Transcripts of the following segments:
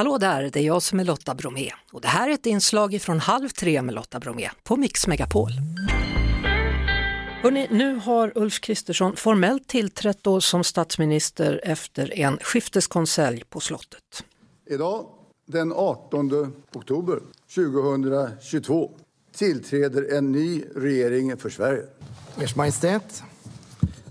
Hallå där, det är jag som är Lotta Bromé och det här är ett inslag från Halv tre med Lotta Bromé på Mix Megapol. Hörrni, nu har Ulf Kristersson formellt tillträtt då som statsminister efter en skifteskonselj på slottet. Idag, den 18 oktober 2022, tillträder en ny regering för Sverige. Ers Majestät,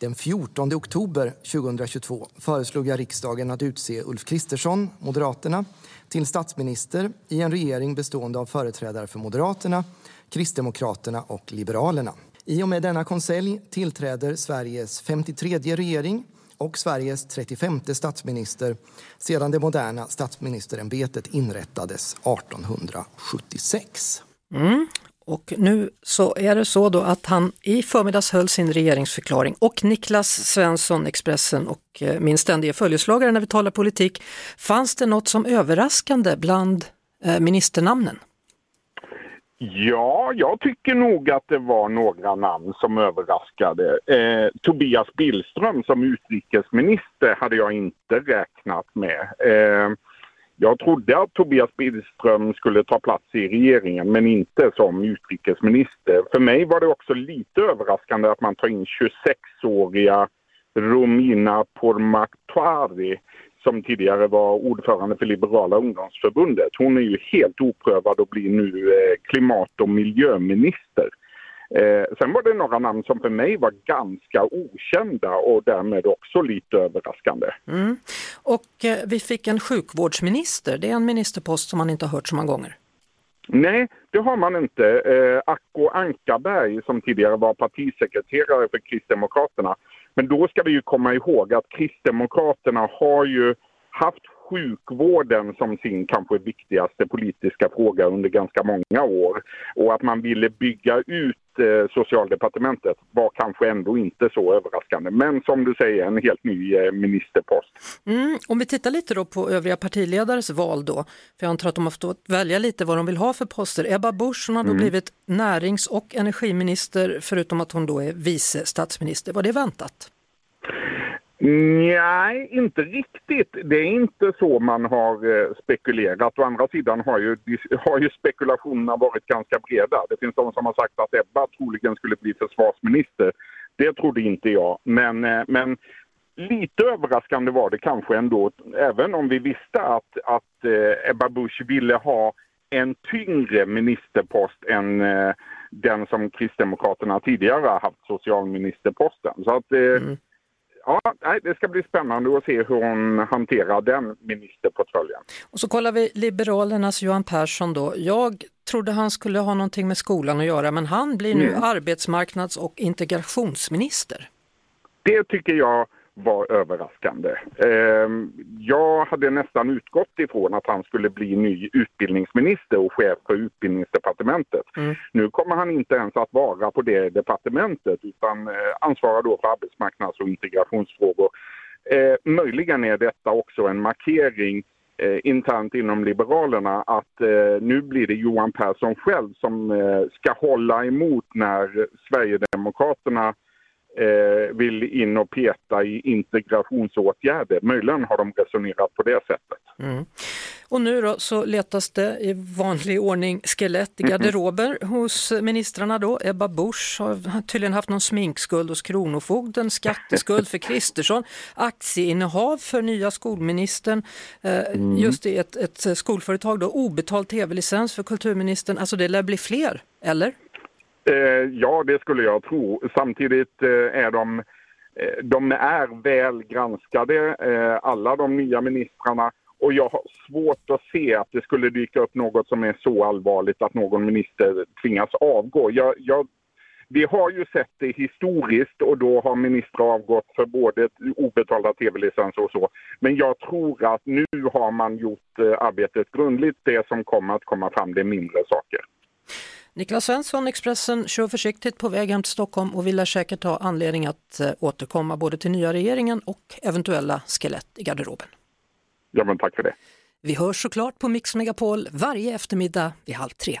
den 14 oktober 2022 föreslog jag riksdagen att utse Ulf Kristersson, Moderaterna, till statsminister i en regering bestående av företrädare för Moderaterna, Kristdemokraterna och Liberalerna. I och med denna konselj tillträder Sveriges 53 regering och Sveriges 35 statsminister sedan det moderna statsministerämbetet inrättades 1876. Mm. Och nu så är det så då att han i förmiddags höll sin regeringsförklaring och Niklas Svensson, Expressen och eh, min ständige följeslagare när vi talar politik. Fanns det något som överraskande bland eh, ministernamnen? Ja, jag tycker nog att det var några namn som överraskade. Eh, Tobias Billström som utrikesminister hade jag inte räknat med. Eh, jag trodde att Tobias Billström skulle ta plats i regeringen men inte som utrikesminister. För mig var det också lite överraskande att man tar in 26-åriga Romina Pourmokhtari som tidigare var ordförande för Liberala ungdomsförbundet. Hon är ju helt oprövad och blir nu eh, klimat och miljöminister. Eh, sen var det några namn som för mig var ganska okända och därmed också lite överraskande. Mm. Och eh, vi fick en sjukvårdsminister, det är en ministerpost som man inte har hört så många gånger. Nej, det har man inte. Eh, Acko Ankarberg som tidigare var partisekreterare för Kristdemokraterna. Men då ska vi ju komma ihåg att Kristdemokraterna har ju haft sjukvården som sin kanske viktigaste politiska fråga under ganska många år. Och att man ville bygga ut eh, socialdepartementet var kanske ändå inte så överraskande. Men som du säger, en helt ny eh, ministerpost. Mm, om vi tittar lite då på övriga partiledares val då, för jag antar att de har fått välja lite vad de vill ha för poster. Ebba Busch hon har då mm. blivit närings och energiminister förutom att hon då är vice statsminister. Var det väntat? Nej, inte riktigt. Det är inte så man har eh, spekulerat. Å andra sidan har ju, har ju spekulationerna varit ganska breda. Det finns de som har sagt att Ebba troligen skulle bli försvarsminister. Det trodde inte jag. Men, eh, men lite överraskande var det kanske ändå, även om vi visste att, att eh, Ebba Busch ville ha en tyngre ministerpost än den som Kristdemokraterna tidigare har haft, socialministerposten. Så att, mm ja, det ska bli spännande att se hur hon hanterar den ministerportföljen. Och så kollar vi Liberalernas Johan Persson då. Jag trodde han skulle ha någonting med skolan att göra men han blir nu mm. arbetsmarknads och integrationsminister. Det tycker jag var överraskande. Ehm, jag hade nästan utgått ifrån att han skulle bli ny utbildningsminister och chef för utbildningsdepartementet. Mm. Nu kommer han inte ens att vara på det departementet utan eh, ansvarar då för arbetsmarknads och integrationsfrågor. Ehm, möjligen är detta också en markering eh, internt inom Liberalerna att eh, nu blir det Johan Persson själv som ska hålla emot när Sverigedemokraterna eh, vill in och peta i integrationsåtgärder. Möjligen har de resonerat på det sättet. Mm. Och nu då så letas det i vanlig ordning skelett i garderober mm. hos ministrarna då. Ebba Busch har tydligen haft någon sminkskuld hos Kronofogden, skatteskuld för Kristersson, aktieinnehav för nya skolministern, eh, mm. just i ett, ett skolföretag då, obetald tv-licens för kulturministern. Alltså det lär bli fler, eller? Eh, ja, det skulle jag tro. Samtidigt eh, är de, eh, de är väl granskade, eh, alla de nya ministrarna. Och jag har svårt att se att det skulle dyka upp något som är så allvarligt att någon minister tvingas avgå. Jag, jag, vi har ju sett det historiskt och då har ministrar avgått för både obetalda tv-licenser och så. Men jag tror att nu har man gjort eh, arbetet grundligt. Det som kommer att komma fram det är mindre saker. Niklas Svensson, Expressen, kör försiktigt på väg hem till Stockholm och vill lär säkert ha anledning att eh, återkomma både till nya regeringen och eventuella skelett i garderoben. Ja, men tack för det. Vi hörs såklart på Mix Megapol varje eftermiddag vid halv tre.